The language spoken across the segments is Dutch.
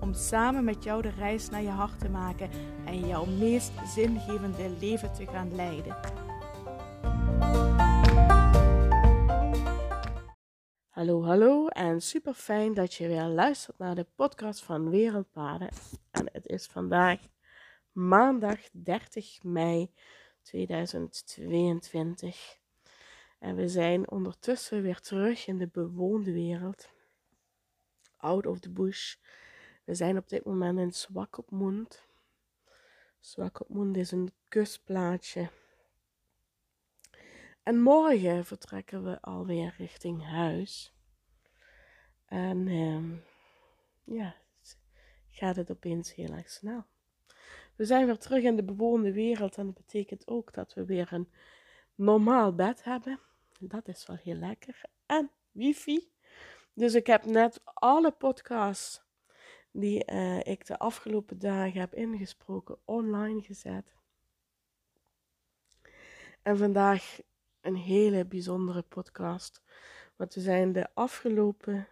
Om samen met jou de reis naar je hart te maken en jouw meest zingevende leven te gaan leiden. Hallo, hallo en super fijn dat je weer luistert naar de podcast van Wereldpaden. En het is vandaag maandag 30 mei 2022. En we zijn ondertussen weer terug in de bewoonde wereld. Out of the bush. We zijn op dit moment in Swakopmund. Swakopmund is een kustplaatsje. En morgen vertrekken we alweer richting huis. En ehm, ja, gaat het opeens heel erg snel. We zijn weer terug in de bewoonde wereld en dat betekent ook dat we weer een normaal bed hebben. Dat is wel heel lekker. En wifi. Dus ik heb net alle podcasts die uh, ik de afgelopen dagen heb ingesproken online gezet. En vandaag een hele bijzondere podcast. Want we zijn de afgelopen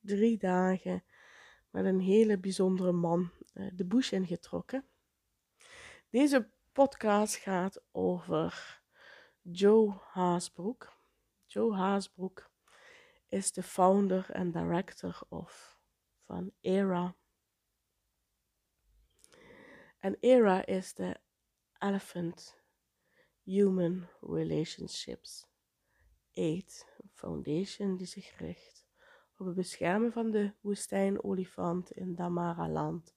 drie dagen met een hele bijzondere man uh, de bush ingetrokken. Deze podcast gaat over Joe Haasbroek. Joe Haasbroek is de founder en director of van ERA. En ERA is de Elephant Human Relationships Aid Foundation die zich richt op het beschermen van de woestijnolifant in Damara-land.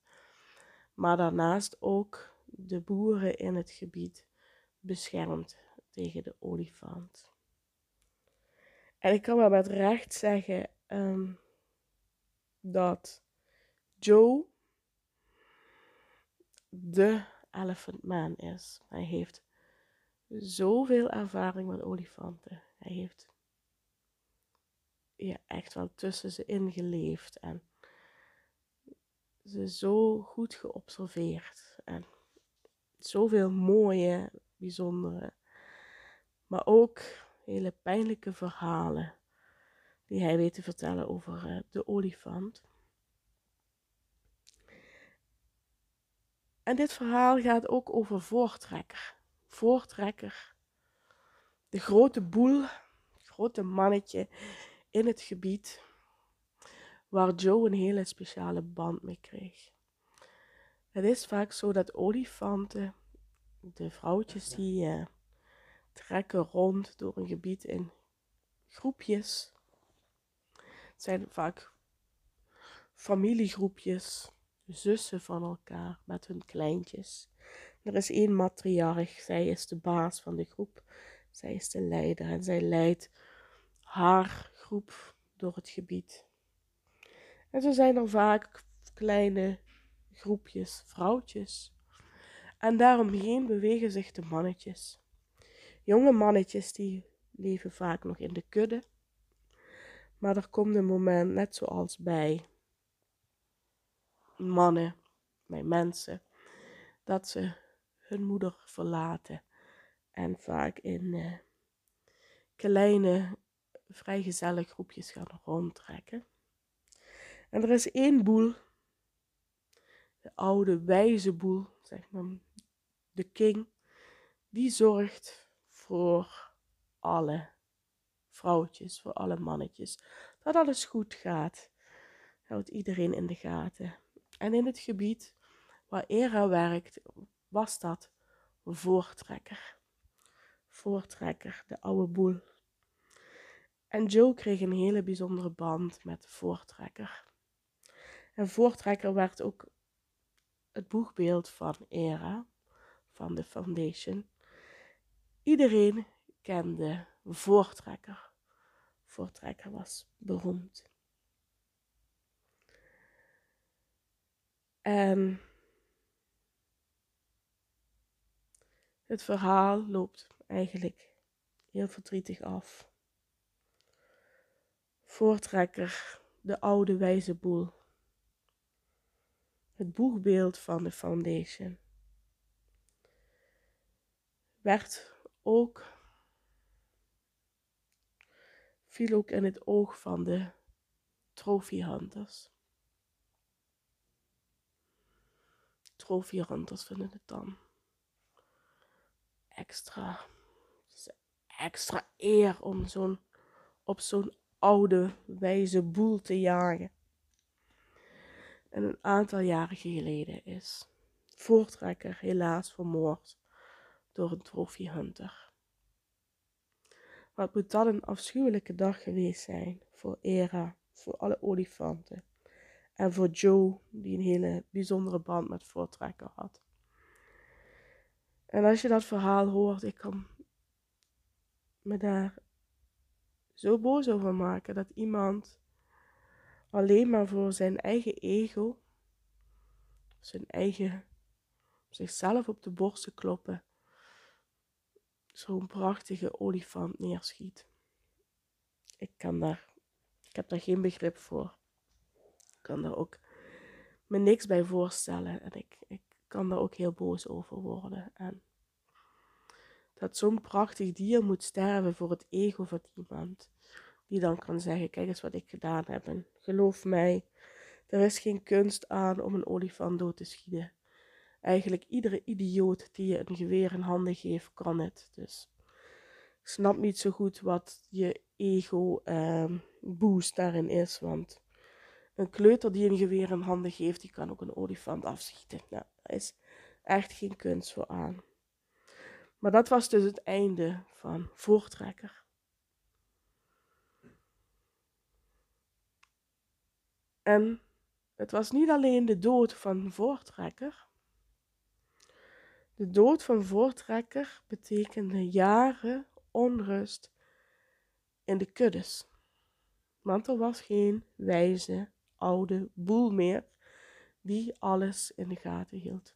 Maar daarnaast ook de boeren in het gebied beschermt tegen de olifant. En ik kan wel met recht zeggen um, dat Joe de Elephant Man is. Hij heeft zoveel ervaring met olifanten. Hij heeft ja, echt wel tussen ze ingeleefd en ze zo goed geobserveerd. En zoveel mooie, bijzondere, maar ook hele pijnlijke verhalen die hij weet te vertellen over uh, de olifant. En dit verhaal gaat ook over Voortrekker. Voortrekker, de grote boel, grote mannetje in het gebied waar Joe een hele speciale band mee kreeg. Het is vaak zo dat olifanten, de vrouwtjes die uh, trekken rond door een gebied in groepjes. Het zijn vaak familiegroepjes, zussen van elkaar met hun kleintjes. Er is één matriarch, zij is de baas van de groep. Zij is de leider en zij leidt haar groep door het gebied. En zo zijn er vaak kleine groepjes vrouwtjes. En daaromheen bewegen zich de mannetjes. Jonge mannetjes die leven vaak nog in de kudde. Maar er komt een moment, net zoals bij mannen, bij mensen, dat ze hun moeder verlaten en vaak in uh, kleine, vrijgezelle groepjes gaan rondtrekken. En er is één boel, de oude wijze boel, zeg maar, de king, die zorgt voor alle vrouwtjes, voor alle mannetjes. Dat alles goed gaat. Houdt iedereen in de gaten. En in het gebied waar Era werkt, was dat voortrekker. Voortrekker, de oude boel. En Joe kreeg een hele bijzondere band met voortrekker. En voortrekker werd ook het boegbeeld van Era, van de Foundation. Iedereen kende Voortrekker. Voortrekker was beroemd. En Het verhaal loopt eigenlijk heel verdrietig af. Voortrekker, de oude wijze boel. Het boegbeeld van de foundation. Werd ook, ook in het oog van de trophy hunters. Trophy hunters vinden het dan extra, extra eer om zo'n, op zo'n oude wijze boel te jagen. En een aantal jaren geleden is voortrekker helaas vermoord door een trofeehunter. Wat moet dat een afschuwelijke dag geweest zijn voor Era, voor alle olifanten en voor Joe, die een hele bijzondere band met voortrekker had. En als je dat verhaal hoort, ik kan me daar zo boos over maken dat iemand alleen maar voor zijn eigen ego, zijn eigen zichzelf op de borst kloppen, zo'n prachtige olifant neerschiet. Ik kan daar, ik heb daar geen begrip voor. Ik kan daar ook me niks bij voorstellen en ik, ik kan daar ook heel boos over worden. En dat zo'n prachtig dier moet sterven voor het ego van iemand. Die dan kan zeggen, kijk eens wat ik gedaan heb. Geloof mij, er is geen kunst aan om een olifant dood te schieten. Eigenlijk iedere idioot die je een geweer in handen geeft, kan het. Dus ik snap niet zo goed wat je ego uh, boost daarin is. Want een kleuter die een geweer in handen geeft, die kan ook een olifant afschieten. Nou, daar is echt geen kunst voor aan. Maar dat was dus het einde van Voortrekker. En het was niet alleen de dood van Voortrekker. De dood van Voortrekker betekende jaren onrust in de kuddes. Want er was geen wijze oude boel meer die alles in de gaten hield.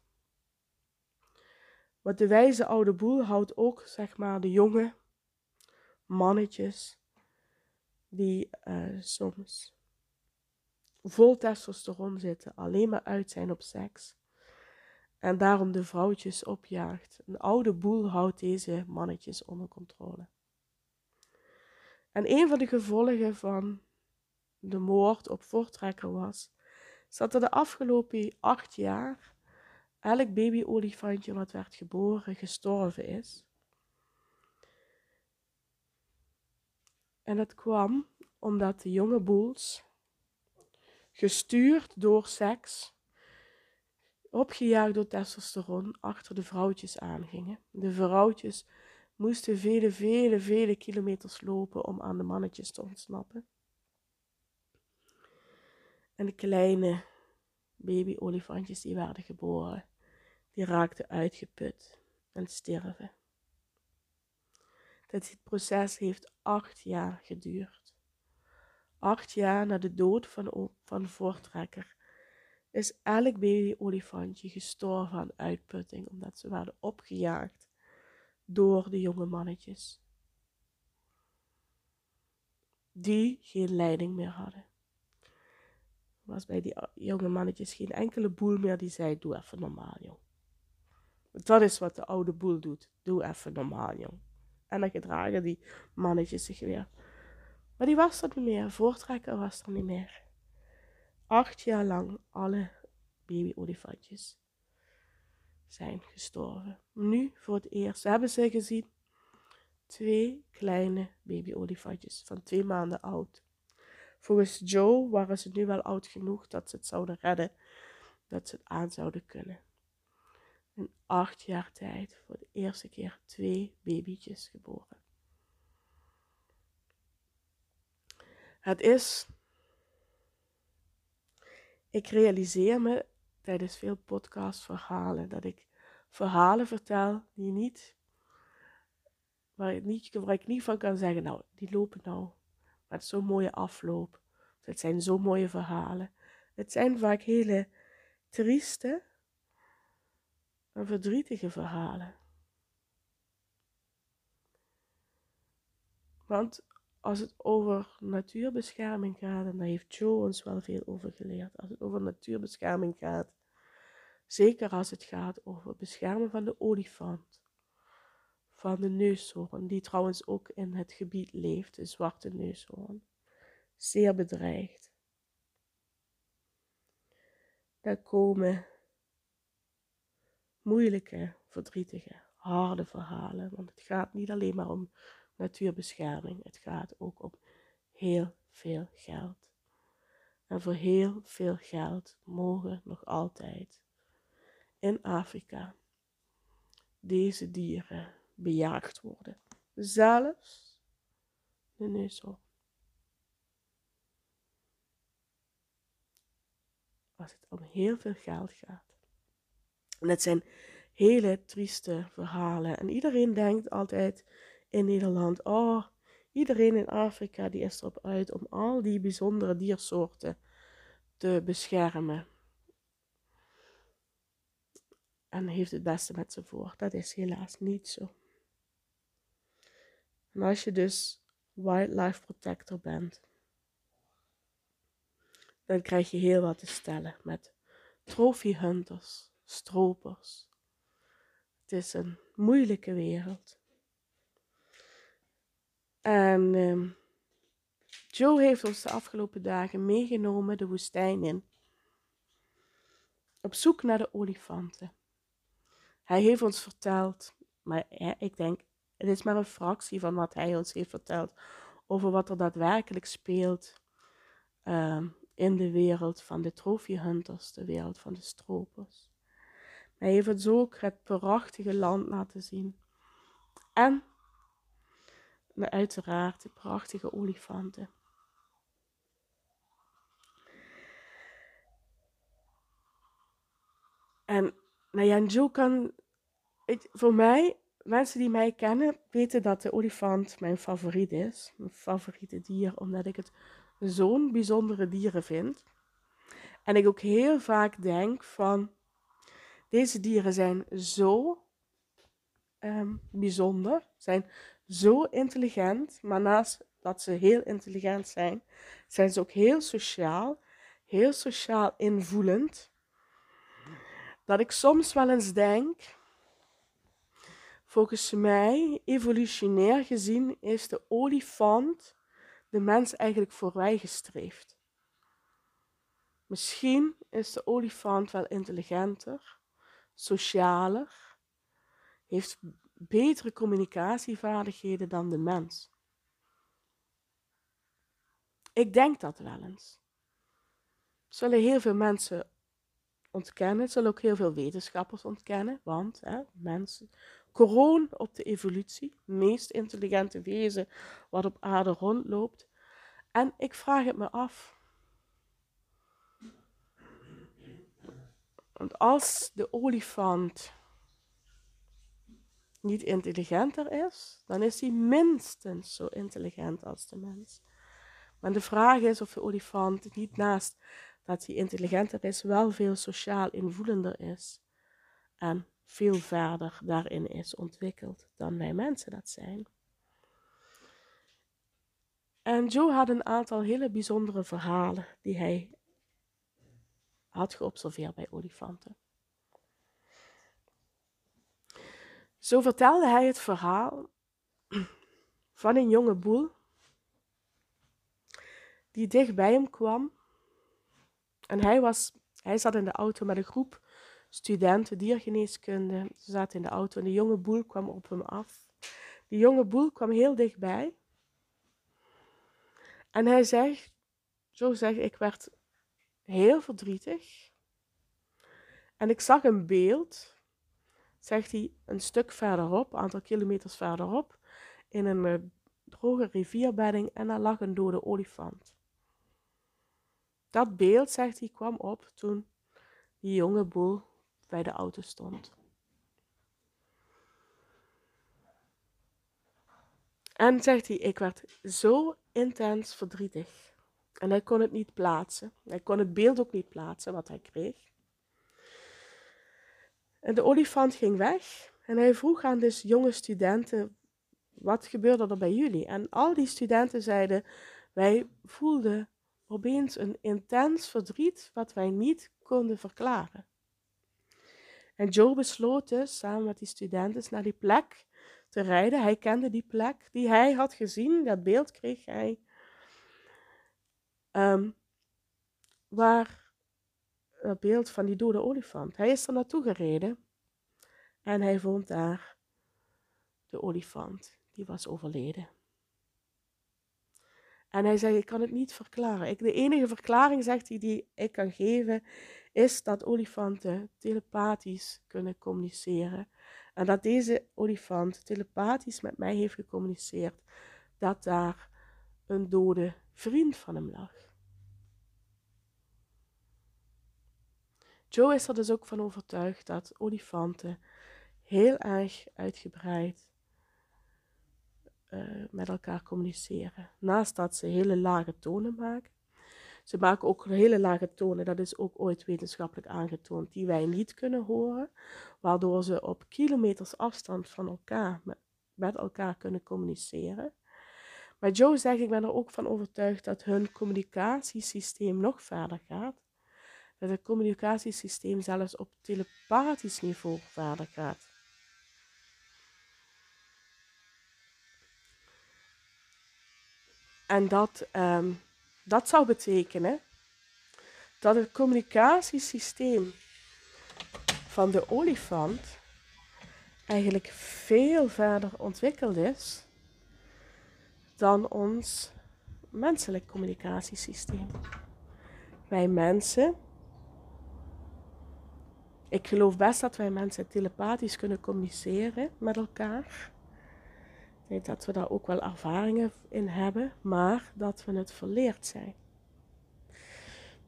Want de wijze oude boel houdt ook, zeg maar, de jonge mannetjes die uh, soms vol testosteron zitten, alleen maar uit zijn op seks. En daarom de vrouwtjes opjaagt. Een oude boel houdt deze mannetjes onder controle. En een van de gevolgen van de moord op voortrekker was, dat er de afgelopen acht jaar elk baby-olifantje wat werd geboren gestorven is. En dat kwam omdat de jonge boels, gestuurd door seks, opgejaagd door testosteron, achter de vrouwtjes aangingen. De vrouwtjes moesten vele, vele, vele kilometers lopen om aan de mannetjes te ontsnappen. En de kleine baby-olifantjes die werden geboren, die raakten uitgeput en sterven. Dit proces heeft acht jaar geduurd. Acht jaar na de dood van, van Voortrekker is elk baby-olifantje gestorven aan uitputting omdat ze werden opgejaagd door de jonge mannetjes. Die geen leiding meer hadden. Er was bij die jonge mannetjes geen enkele boel meer die zei: Doe even normaal, jong. Dat is wat de oude boel doet. Doe even normaal, jong. En dan gedragen die mannetjes zich weer. Maar die was er niet meer. Voortrekker was er niet meer. Acht jaar lang alle baby-olifantjes zijn gestorven. Nu voor het eerst hebben ze gezien twee kleine baby-olifantjes van twee maanden oud. Volgens Joe waren ze nu wel oud genoeg dat ze het zouden redden, dat ze het aan zouden kunnen in acht jaar tijd voor de eerste keer twee babytjes geboren. Het is, ik realiseer me tijdens veel podcastverhalen dat ik verhalen vertel die niet, waar, ik niet, waar ik niet van kan zeggen, nou, die lopen nou. Maar het is zo'n mooie afloop. Het zijn zo mooie verhalen. Het zijn vaak hele trieste en verdrietige verhalen. Want als het over natuurbescherming gaat, en daar heeft Joe ons wel veel over geleerd, als het over natuurbescherming gaat, zeker als het gaat over beschermen van de olifant, van de neushoorn, die trouwens ook in het gebied leeft, de zwarte neushoorn, zeer bedreigd. Daar komen moeilijke, verdrietige, harde verhalen, want het gaat niet alleen maar om natuurbescherming. Het gaat ook om heel veel geld. En voor heel veel geld mogen nog altijd in Afrika deze dieren bejaagd worden. Zelfs de neushoorn. Als het om heel veel geld gaat. En het zijn hele trieste verhalen. En iedereen denkt altijd in Nederland. Oh, iedereen in Afrika die is erop uit om al die bijzondere diersoorten te beschermen. En heeft het beste met ze voor. Dat is helaas niet zo. En als je dus wildlife protector bent, dan krijg je heel wat te stellen met trophy hunters, stropers. Het is een moeilijke wereld. En ehm, Joe heeft ons de afgelopen dagen meegenomen de woestijn in. Op zoek naar de olifanten. Hij heeft ons verteld, maar ik denk, het is maar een fractie van wat hij ons heeft verteld over wat er daadwerkelijk speelt ehm, in de wereld van de trofeehunters, de wereld van de stropers. hij heeft ons ook het prachtige land laten zien. En maar uiteraard de prachtige olifanten. En nou Joe kan, voor mij, mensen die mij kennen, weten dat de olifant mijn favoriet is. Mijn favoriete dier, omdat ik het zo'n bijzondere dieren vind. En ik ook heel vaak denk van, deze dieren zijn zo um, bijzonder, zijn zo intelligent, maar naast dat ze heel intelligent zijn, zijn ze ook heel sociaal, heel sociaal invoelend. Dat ik soms wel eens denk, volgens mij, evolutionair gezien, is de olifant de mens eigenlijk voorbijgestreefd. Misschien is de olifant wel intelligenter, socialer, heeft betere communicatievaardigheden dan de mens. Ik denk dat wel eens. Zullen heel veel mensen ontkennen, zullen ook heel veel wetenschappers ontkennen, want hè, mensen, kroon op de evolutie, meest intelligente wezen wat op aarde rondloopt. En ik vraag het me af. Want als de olifant niet intelligenter is, dan is hij minstens zo intelligent als de mens. Maar de vraag is of de olifant niet naast dat hij intelligenter is, wel veel sociaal invoelender is. En veel verder daarin is ontwikkeld dan wij mensen dat zijn. En Joe had een aantal hele bijzondere verhalen die hij had geobserveerd bij olifanten. Zo vertelde hij het verhaal van een jonge boel die dicht bij hem kwam. En hij, was, hij zat in de auto met een groep studenten diergeneeskunde. Ze zaten in de auto en de jonge boel kwam op hem af. Die jonge boel kwam heel dichtbij. En hij zegt, zo zeg ik werd heel verdrietig. En ik zag een beeld zegt hij, een stuk verderop, een aantal kilometers verderop, in een uh, droge rivierbedding en daar lag een dode olifant. Dat beeld, zegt hij, kwam op toen die jonge boel bij de auto stond. En zegt hij, ik werd zo intens verdrietig. En hij kon het niet plaatsen. Hij kon het beeld ook niet plaatsen wat hij kreeg. De olifant ging weg en hij vroeg aan dus jonge studenten wat gebeurde er bij jullie? En al die studenten zeiden, wij voelden opeens een intens verdriet wat wij niet konden verklaren. En Joe besloot dus samen met die studenten naar die plek te rijden. Hij kende die plek die hij had gezien, dat beeld kreeg hij. Ehm, waar beeld van die dode olifant. Hij is er naartoe gereden en hij vond daar de olifant, die was overleden. En hij zei, ik kan het niet verklaren. De enige verklaring, zegt hij, die ik kan geven, is dat olifanten telepathisch kunnen communiceren. En dat deze olifant telepathisch met mij heeft gecommuniceerd dat daar een dode vriend van hem lag. Joe is er dus ook van overtuigd dat olifanten heel erg uitgebreid uh, met elkaar communiceren. Naast dat ze hele lage tonen maken. Ze maken ook hele lage tonen, dat is ook ooit wetenschappelijk aangetoond, die wij niet kunnen horen, waardoor ze op kilometers afstand van elkaar met elkaar kunnen communiceren. Maar Joe zegt, ik ben er ook van overtuigd dat hun communicatiesysteem nog verder gaat. Dat het communicatiesysteem zelfs op telepathisch niveau verder gaat. En dat, ehm, dat zou betekenen dat het communicatiesysteem van de olifant eigenlijk veel verder ontwikkeld is dan ons menselijk communicatiesysteem. Wij mensen, ik geloof best dat wij mensen telepathisch kunnen communiceren met elkaar. Ik denk dat we daar ook wel ervaringen in hebben, maar dat we het verleerd zijn.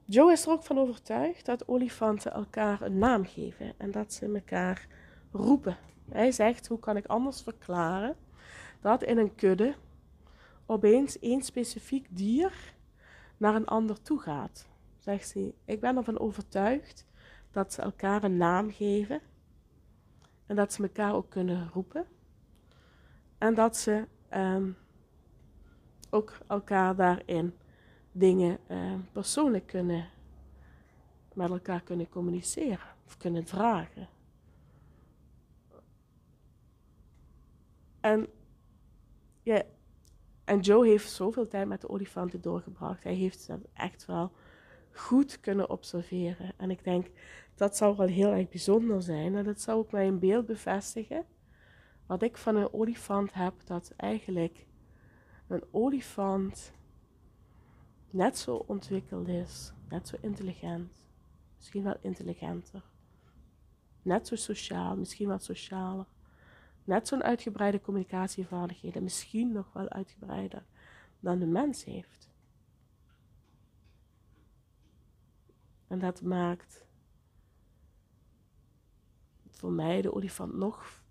Joe is er ook van overtuigd dat olifanten elkaar een naam geven en dat ze elkaar roepen. Hij zegt, hoe kan ik anders verklaren dat in een kudde opeens één specifiek dier naar een ander toe gaat. Zegt hij, ik ben ervan overtuigd dat ze elkaar een naam geven en dat ze elkaar ook kunnen roepen. En dat ze ehm, ook elkaar daarin dingen ehm, persoonlijk kunnen met elkaar kunnen communiceren of kunnen vragen. En, ja, en Joe heeft zoveel tijd met de olifanten doorgebracht. Hij heeft dat echt wel goed kunnen observeren. En ik denk, dat zou wel heel erg bijzonder zijn. En dat zou ook mij beeld bevestigen wat ik van een olifant heb, dat eigenlijk een olifant net zo ontwikkeld is, net zo intelligent, misschien wel intelligenter, net zo sociaal, misschien wat socialer, net zo'n uitgebreide communicatievaardigheden, misschien nog wel uitgebreider dan de mens heeft. En dat maakt voor mij de olifant nog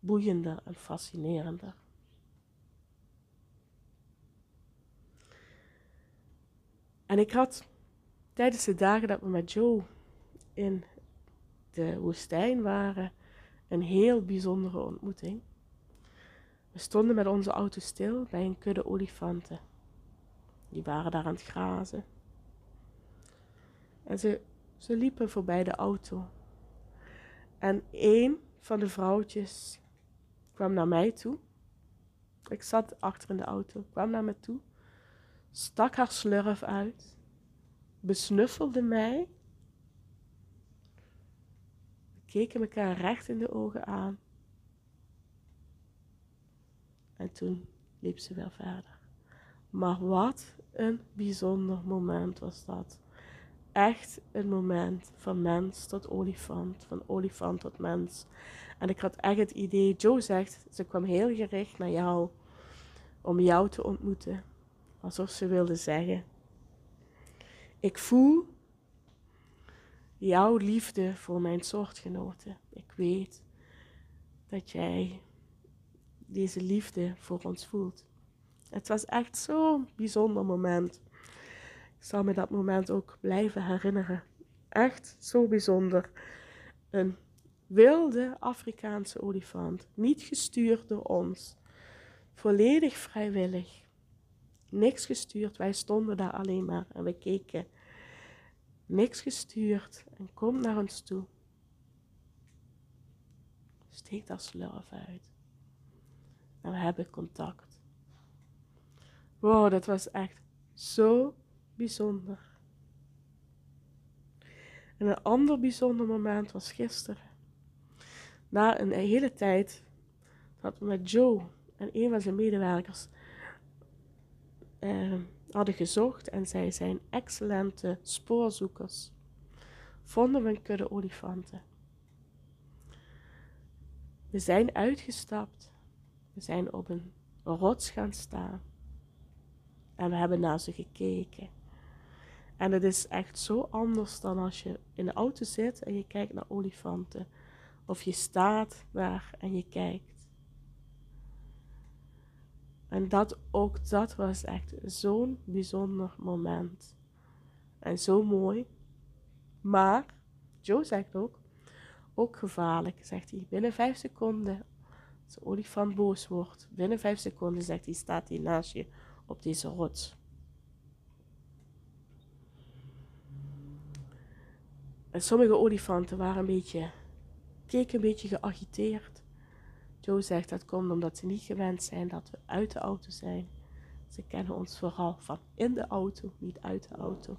boeiender en fascinerender. En ik had tijdens de dagen dat we met Joe in de woestijn waren, een heel bijzondere ontmoeting. We stonden met onze auto stil bij een kudde olifanten. Die waren daar aan het grazen. En ze, ze liepen voorbij de auto. En een van de vrouwtjes kwam naar mij toe. Ik zat achter in de auto, kwam naar me toe, stak haar slurf uit, besnuffelde mij. We keken elkaar recht in de ogen aan. En toen liep ze weer verder. Maar wat een bijzonder moment was dat echt een moment van mens tot olifant, van olifant tot mens. En ik had echt het idee, Joe zegt, ze kwam heel gericht naar jou om jou te ontmoeten. Alsof ze wilde zeggen, ik voel jouw liefde voor mijn soortgenoten. Ik weet dat jij deze liefde voor ons voelt. Het was echt zo'n bijzonder moment zal me dat moment ook blijven herinneren. Echt zo bijzonder. Een wilde Afrikaanse olifant, niet gestuurd door ons, Volledig vrijwillig. Niks gestuurd. Wij stonden daar alleen maar en we keken. Niks gestuurd. En komt naar ons toe. Steekt dat slurf uit. En we hebben contact. Wow, dat was echt zo bijzonder. En een ander bijzonder moment was gisteren. Na een hele tijd dat we met Joe en een van zijn medewerkers uh, hadden gezocht en zij zijn excellente spoorzoekers, vonden we een kudde olifanten. We zijn uitgestapt, we zijn op een rots gaan staan en we hebben naar ze gekeken. En het is echt zo anders dan als je in de auto zit en je kijkt naar olifanten. Of je staat daar en je kijkt. En dat ook dat was echt zo'n bijzonder moment. En zo mooi. Maar, Joe zegt ook, ook gevaarlijk, zegt hij. Binnen vijf seconden, als de olifant boos wordt, binnen vijf seconden, zegt hij, staat hij naast je op deze rots. En sommige olifanten waren een beetje, keken een beetje geagiteerd. Joe zegt dat komt omdat ze niet gewend zijn dat we uit de auto zijn. Ze kennen ons vooral van in de auto, niet uit de auto.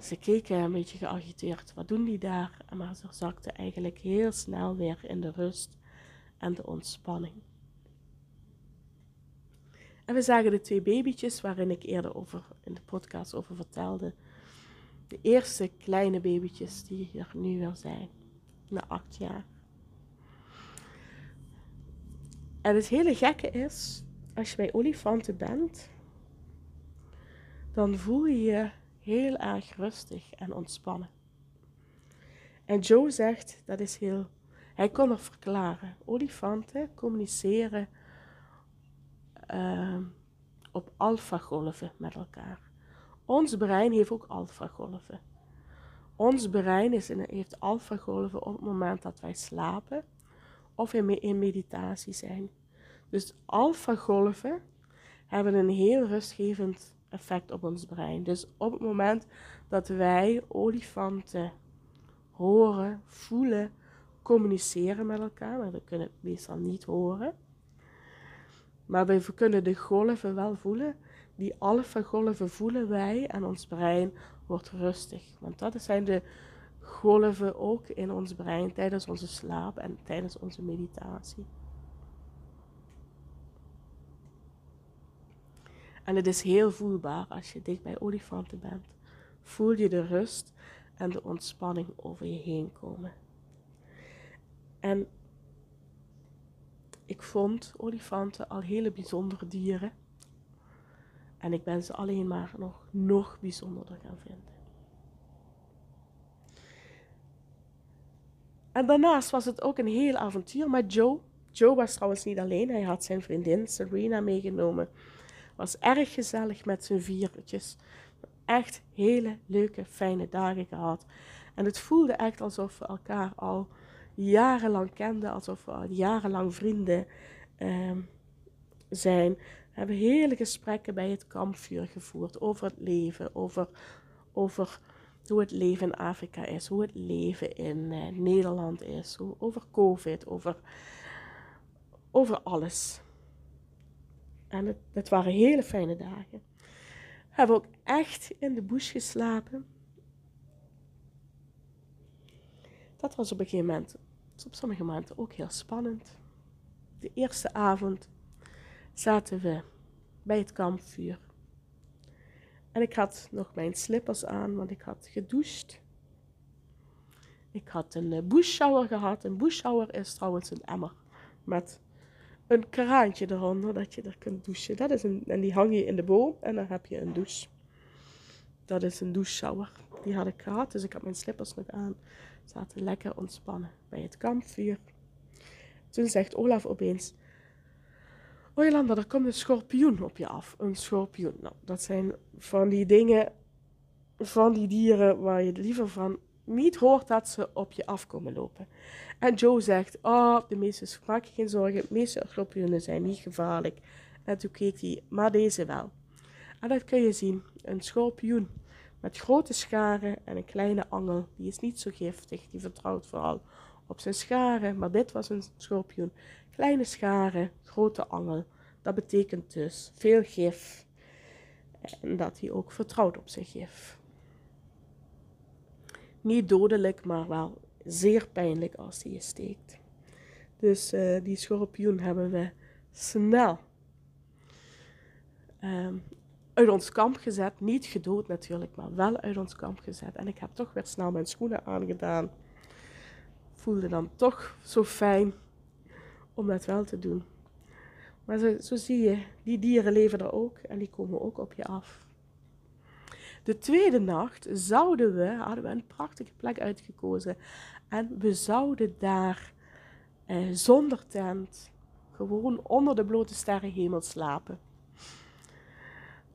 Ze keken een beetje geagiteerd. Wat doen die daar? Maar ze zakten eigenlijk heel snel weer in de rust en de ontspanning. En we zagen de twee babytjes waarin ik eerder over in de podcast over vertelde. De eerste kleine babytjes die er nu weer zijn, na acht jaar. En het hele gekke is, als je bij olifanten bent, dan voel je je heel erg rustig en ontspannen. En Joe zegt, dat is heel, hij kon er verklaren. Olifanten communiceren uh, op alfagolven met elkaar. Ons brein heeft ook alfagolven. Ons brein is in, heeft alfagolven op het moment dat wij slapen of in, meditatie zijn. Dus alfagolven hebben een heel rustgevend effect op ons brein. Dus op het moment dat wij olifanten horen, voelen, communiceren met elkaar, maar we kunnen het meestal niet horen, maar we kunnen de golven wel voelen. Die alfa-golven voelen wij en ons brein wordt rustig. Want dat zijn de golven ook in ons brein tijdens onze slaap en tijdens onze meditatie. En het is heel voelbaar als je dicht bij olifanten bent. Voel je de rust en de ontspanning over je heen komen. En ik vond olifanten al hele bijzondere dieren. En ik ben ze alleen maar nog, nog bijzonderder gaan vinden. En daarnaast was het ook een heel avontuur met Joe. Joe was trouwens niet alleen, hij had zijn vriendin Serena meegenomen. Was erg gezellig met zijn viertjes. Echt hele leuke, fijne dagen gehad. En het voelde echt alsof we elkaar al jarenlang kenden, alsof we al jarenlang vrienden uh, zijn. Hebben hele gesprekken bij het kampvuur gevoerd over het leven, over, over hoe het leven in Afrika is, hoe het leven in uh, Nederland is, over COVID, over, over alles. En het, het waren hele fijne dagen. We hebben ook echt in de bush geslapen. Dat was op een gegeven moment, op sommige momenten ook heel spannend. De eerste avond zaten we bij het kampvuur. En ik had nog mijn slippers aan, want ik had gedoucht. Ik had een uh, bushshower gehad. Een bushshower is trouwens een emmer met een kraantje eronder dat je er kunt douchen. Dat is een, en die hang je in de boom en dan heb je een douche. Dat is een doucheshower. Die had ik gehad, dus ik had mijn slippers nog aan. Zaten lekker ontspannen bij het kampvuur. Toen zegt Olaf opeens: Oh Jolanda, er komt een schorpioen op je af. Een schorpioen. Nou, dat zijn van die dingen, van die dieren waar je liever van niet hoort dat ze op je afkomen lopen. En Joe zegt, oh, de meeste, maak je geen zorgen, de meeste schorpioenen zijn niet gevaarlijk. En toen keek hij, maar deze wel. En dat kun je zien, een schorpioen met grote scharen en een kleine angel. Die is niet zo giftig, die vertrouwt vooral op zijn scharen. Maar dit was een schorpioen. Kleine scharen, grote angel. Dat betekent dus veel gif. En dat hij ook vertrouwt op zijn gif. Niet dodelijk, maar wel zeer pijnlijk als hij je steekt. Dus uh, die schorpioen hebben we snel um, uit ons kamp gezet. Niet gedood natuurlijk, maar wel uit ons kamp gezet. En ik heb toch weer snel mijn schoenen aangedaan. Voelde dan toch zo fijn om dat wel te doen. Maar zo, zo zie je, die dieren leven er ook en die komen ook op je af. De tweede nacht zouden we, hadden we een prachtige plek uitgekozen. En we zouden daar eh, zonder tent, gewoon onder de blote sterrenhemel slapen.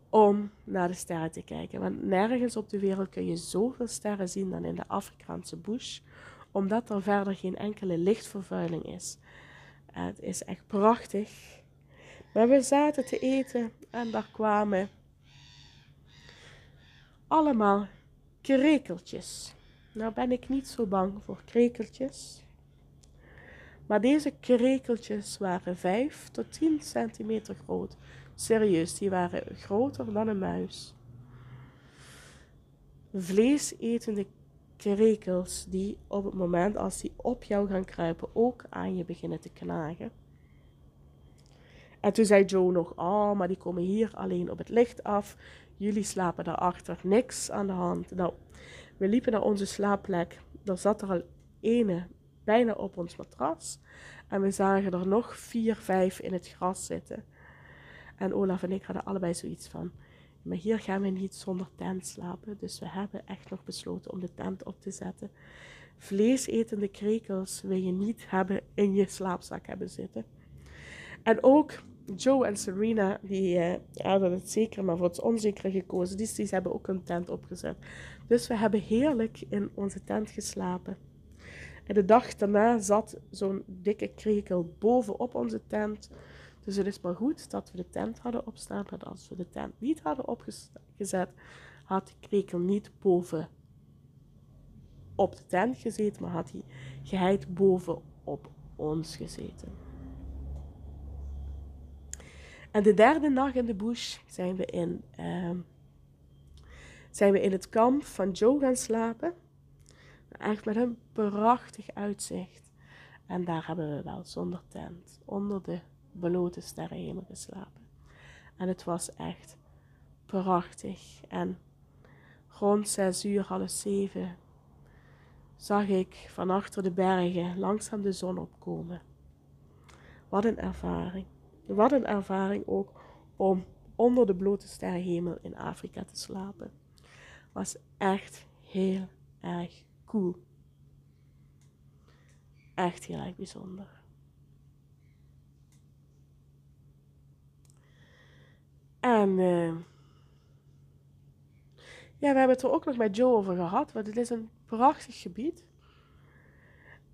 Om naar de sterren te kijken. Want nergens op de wereld kun je zoveel sterren zien dan in de Afrikaanse bush. Omdat er verder geen enkele lichtvervuiling is. Het is echt prachtig. Maar we zaten te eten en daar kwamen allemaal krekeltjes. Nou ben ik niet zo bang voor krekeltjes. Maar deze krekeltjes waren 5 tot 10 centimeter groot. Serieus, die waren groter dan een muis. Vleesetende krekels die op het moment als die op jou gaan kruipen ook aan je beginnen te knagen. En toen zei Joe nog, oh, maar die komen hier alleen op het licht af. Jullie slapen daarachter, niks aan de hand. Nou, we liepen naar onze slaapplek. Er zat er al ene bijna op ons matras. En we zagen er nog vier, vijf in het gras zitten. En Olaf en ik hadden allebei zoiets van, maar hier gaan we niet zonder tent slapen. Dus we hebben echt nog besloten om de tent op te zetten. Vleesetende krekels wil je niet hebben in je slaapzak hebben zitten. En ook Joe en Serena, die uh, hadden het zeker, maar voor het onzekere gekozen. Dus die hebben ook een tent opgezet. Dus we hebben heerlijk in onze tent geslapen. En de dag daarna zat zo'n dikke krekel bovenop onze tent. Dus het is maar goed dat we de tent hadden opstaan. Want als we de tent niet hadden opgezet, had de krekel niet boven op de tent gezeten, maar had hij geheid boven op ons gezeten. En de derde nacht in de bush zijn we in, uh, zijn we in het kamp van Joe gaan slapen. Echt met een prachtig uitzicht. En daar hebben we wel zonder tent, onder de belote sterrenhemel geslapen. En het was echt prachtig. En rond zes uur, half zeven, zag ik van achter de bergen langzaam de zon opkomen. Wat een ervaring. Wat een ervaring ook om onder de blote sterrenhemel in Afrika te slapen. Was echt heel erg cool. Echt heel erg bijzonder. En uh, ja, we hebben het er ook nog met Joe over gehad, want het is een prachtig gebied.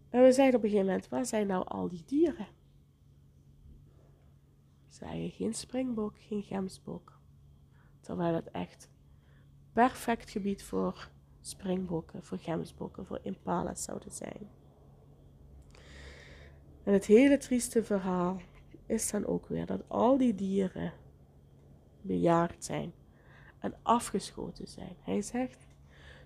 En we zeiden op een gegeven moment, waar zijn nou al die dieren? Zei je geen springbok, geen gemsbok. Terwijl het echt perfect gebied voor springbokken, voor gemsbokken, voor impala's zouden zijn. En het hele trieste verhaal is dan ook weer dat al die dieren bejaard zijn en afgeschoten zijn. Hij zegt,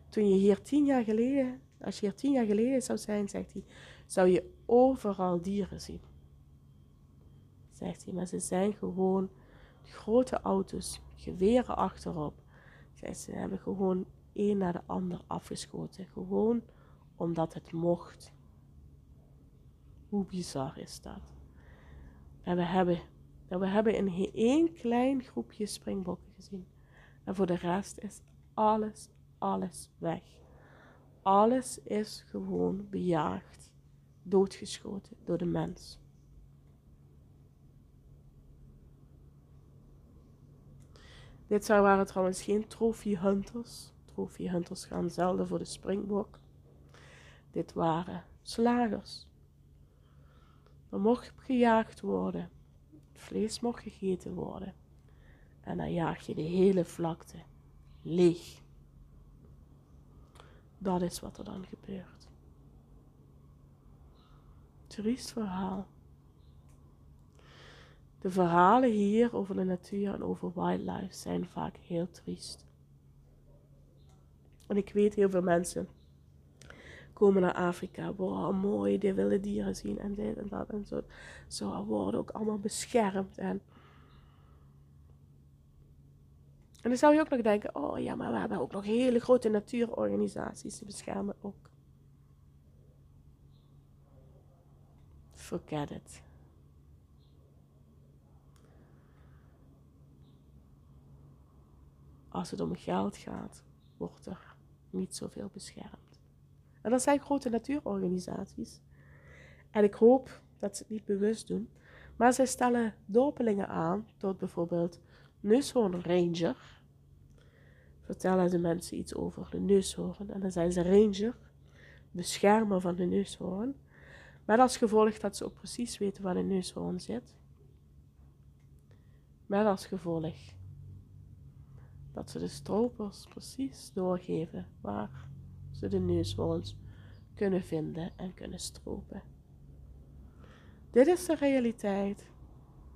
toen je hier tien jaar geleden, als je hier tien jaar geleden zou zijn, zegt hij, zou je overal dieren zien zegt hij. Maar ze zijn gewoon grote auto's, geweren achterop. Zegt ze hebben gewoon een na de ander afgeschoten. Gewoon omdat het mocht. Hoe bizar is dat? En we hebben, en we hebben in één klein groepje springbokken gezien. En voor de rest is alles, alles weg. Alles is gewoon bejaagd, doodgeschoten door de mens. Dit waren trouwens geen. Trophy hunters gaan zelden voor de springbok. Dit waren slagers. Er mocht gejaagd worden. Vlees mocht gegeten worden. En dan jaag je de hele vlakte leeg. Dat is wat er dan gebeurt. Triest verhaal. De verhalen hier over de natuur en over wildlife zijn vaak heel triest. En ik weet heel veel mensen komen naar Afrika. Wow, mooi, die willen dieren zien en dit en dat en zo. Zo worden ook allemaal beschermd. En, en dan zou je ook nog denken, oh ja, maar we hebben ook nog hele grote natuurorganisaties die beschermen ook. Forget it. Als het om geld gaat, wordt er niet zoveel beschermd. En dat zijn grote natuurorganisaties. En ik hoop dat ze het niet bewust doen. Maar zij stellen dorpelingen aan tot bijvoorbeeld neushoorn ranger. Vertellen de mensen iets over de neushoorn. En dan zijn ze ranger, beschermer van de neushoorn. Met als gevolg dat ze ook precies weten waar de neushoorn zit. Met als gevolg dat ze de stropers precies doorgeven waar ze de neushoorns kunnen vinden en kunnen stropen. Dit is de realiteit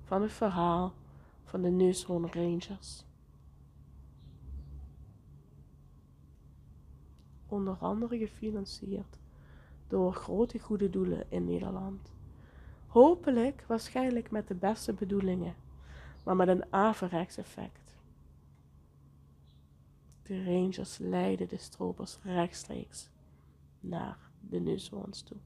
van het verhaal van de neushoorn rangers. Onder andere gefinancierd door grote goede doelen in Nederland. Hopelijk waarschijnlijk met de beste bedoelingen, maar met een averechts effect. De rangers leiden de stropers rechtstreeks naar de neushoorns toe.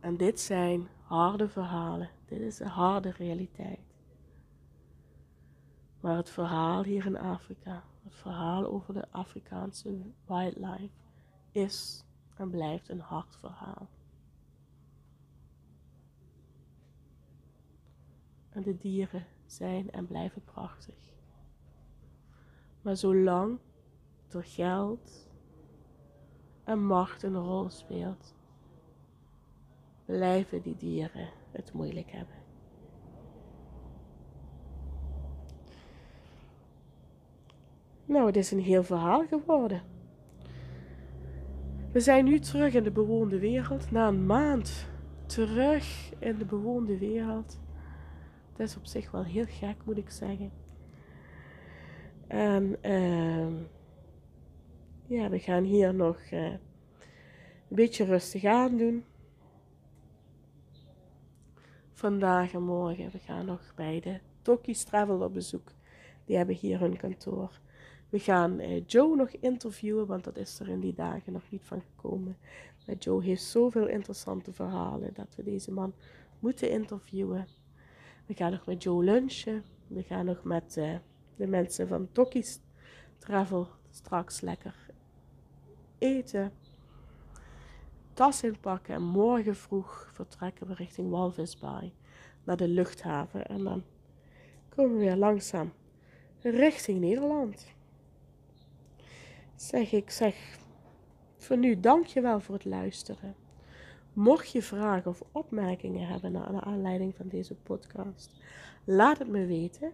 En dit zijn harde verhalen. Dit is de harde realiteit. Maar het verhaal hier in Afrika, het verhaal over de Afrikaanse wildlife, is en blijft een hard verhaal. En de dieren zijn en blijven prachtig. Maar zolang er geld en macht een rol speelt, blijven die dieren het moeilijk hebben. Nou, het is een heel verhaal geworden. We zijn nu terug in de bewoonde wereld. Na een maand terug in de bewoonde wereld. Dat is op zich wel heel gek, moet ik zeggen. En uh, ja, we gaan hier nog uh, een beetje rustig aan doen. Vandaag en morgen. We gaan nog bij de Toki's Travel op bezoek. Die hebben hier hun kantoor. We gaan uh, Joe nog interviewen, want dat is er in die dagen nog niet van gekomen. Maar Joe heeft zoveel interessante verhalen dat we deze man moeten interviewen. We gaan nog met Joe lunchen. We gaan nog met uh, de mensen van Toki's Travel straks lekker eten. Tas inpakken en morgen vroeg vertrekken we richting Walvisbaai naar de luchthaven. En dan komen we weer langzaam richting Nederland. Zeg ik, zeg voor nu dankjewel voor het luisteren. Mocht je vragen of opmerkingen hebben naar aanleiding van deze podcast, laat het me weten.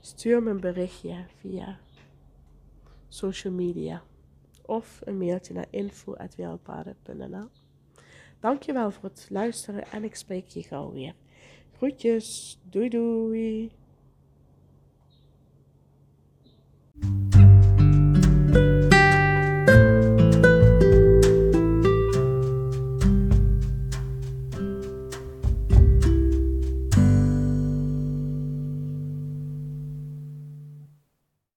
Stuur me een berichtje via social media of een mailtje naar info.wereldpaden.nl. Dankjewel voor het luisteren en ik spreek je gauw weer. Groetjes, doei doei!